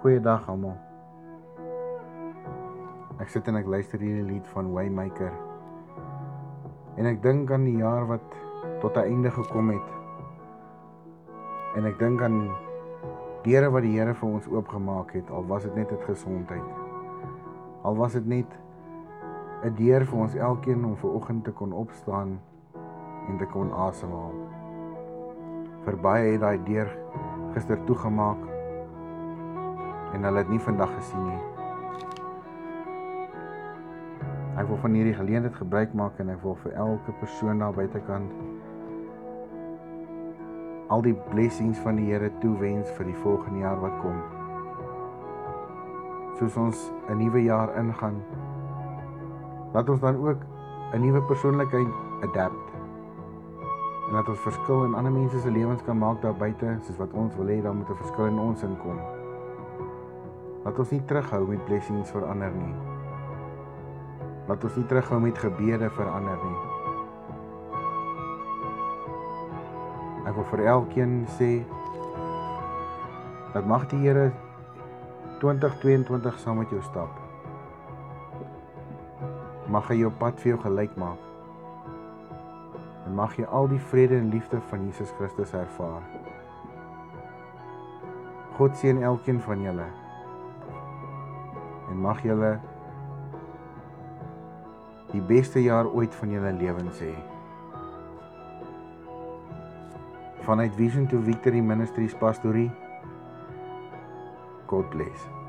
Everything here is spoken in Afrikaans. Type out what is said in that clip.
Goeiedag almal. Ek sit en ek luister hierdie lied van Waymaker. En ek dink aan die jaar wat tot 'n einde gekom het. En ek dink aan deure wat die Here vir ons oopgemaak het, al was dit net met gesondheid. Al was dit net 'n deur vir ons elkeen om ver oggend te kon opstaan en te kon asemhaal. Vir baie het daai deur gister toegemaak en hulle het nie vandag gesien nie. Ek wil van hierdie geleentheid gebruik maak en ek wil vir elke persoon daar buitekant al die blessings van die Here toewens vir die volgende jaar wat kom. Soos ons 'n nuwe jaar ingaan, laat ons dan ook 'n nuwe persoonlikheid adapt. En dat ons verskil in ander mense se lewens kan maak daar buite, soos wat ons wil hê dan moet 'n verskil in ons inkom. Laat ons nie terughou met blessings vir ander nie. Laat ons nie terughou met gebede vir ander nie. Ek wil vir elkeen sê dat mag die Here 2022 saam met jou stap. Mag hy jou pad vir jou gelyk maak. En mag jy al die vrede en liefde van Jesus Christus ervaar. God seën elkeen van julle en mag julle die beste jaar ooit van julle lewens hê. Vanuit Vision to Victory Ministries pastorie. God bless.